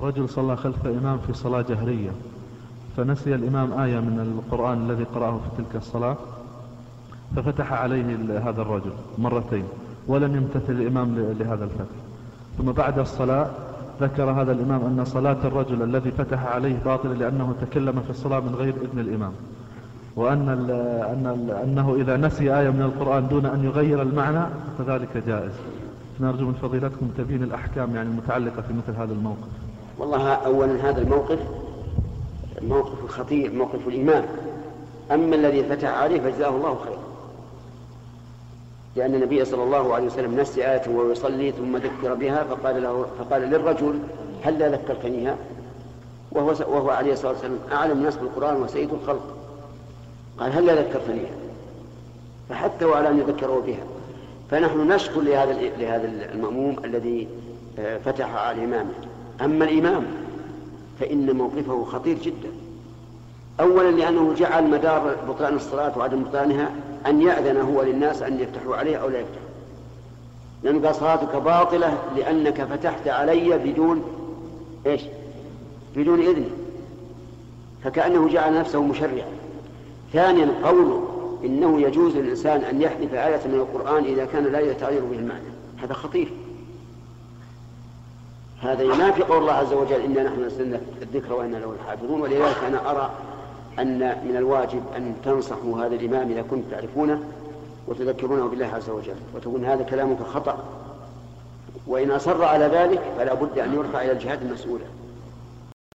رجل صلى خلف إمام في صلاة جهرية فنسي الإمام آية من القرآن الذي قرأه في تلك الصلاة ففتح عليه هذا الرجل مرتين ولم يمتثل الإمام لهذا الفتح. ثم بعد الصلاة ذكر هذا الإمام أن صلاة الرجل الذي فتح عليه باطلة لأنه تكلم في الصلاة من غير إذن الإمام. وأن ال أن ال أنه إذا نسي آية من القرآن دون أن يغير المعنى فذلك جائز. نرجو من فضيلتكم تبين الأحكام يعني المتعلقة في مثل هذا الموقف. والله أولا هذا الموقف موقف خطير موقف الإمام. أما الذي فتح عليه فجزاه الله خيرا. لأن النبي صلى الله عليه وسلم نسي آية وهو يصلي ثم ذكر بها فقال له فقال للرجل هل لا ذكرتنيها؟ وهو وهو عليه الصلاة والسلام أعلم الناس بالقرآن وسيد الخلق. قال هل لا ذكرتنيها؟ فحثوا على أن يذكروا بها. فنحن نشكر لهذا لهذا المأموم الذي آه، فتح على إمامه. أما الإمام فإن موقفه خطير جدا. أولا لأنه جعل مدار بطلان الصلاة وعدم بطلانها أن يأذن هو للناس أن يفتحوا عليه أو لا يفتحوا. قال صلاتك باطلة لأنك فتحت علي بدون إيش؟ بدون إذني فكأنه جعل نفسه مشرعا. ثانيا قوله إنه يجوز للإنسان أن يحذف آية من القرآن إذا كان لا يتغير به المعنى. هذا خطير. هذا ينافي قول الله عز وجل إنا نحن نزلنا الذكر وإنا له الحافظون ولذلك أنا أرى أن من الواجب أن تنصحوا هذا الإمام إذا كنتم تعرفونه وتذكرونه بالله عز وجل وتقول هذا كلامك خطأ وإن أصر على ذلك فلا بد أن يرفع إلى الجهات المسؤولة.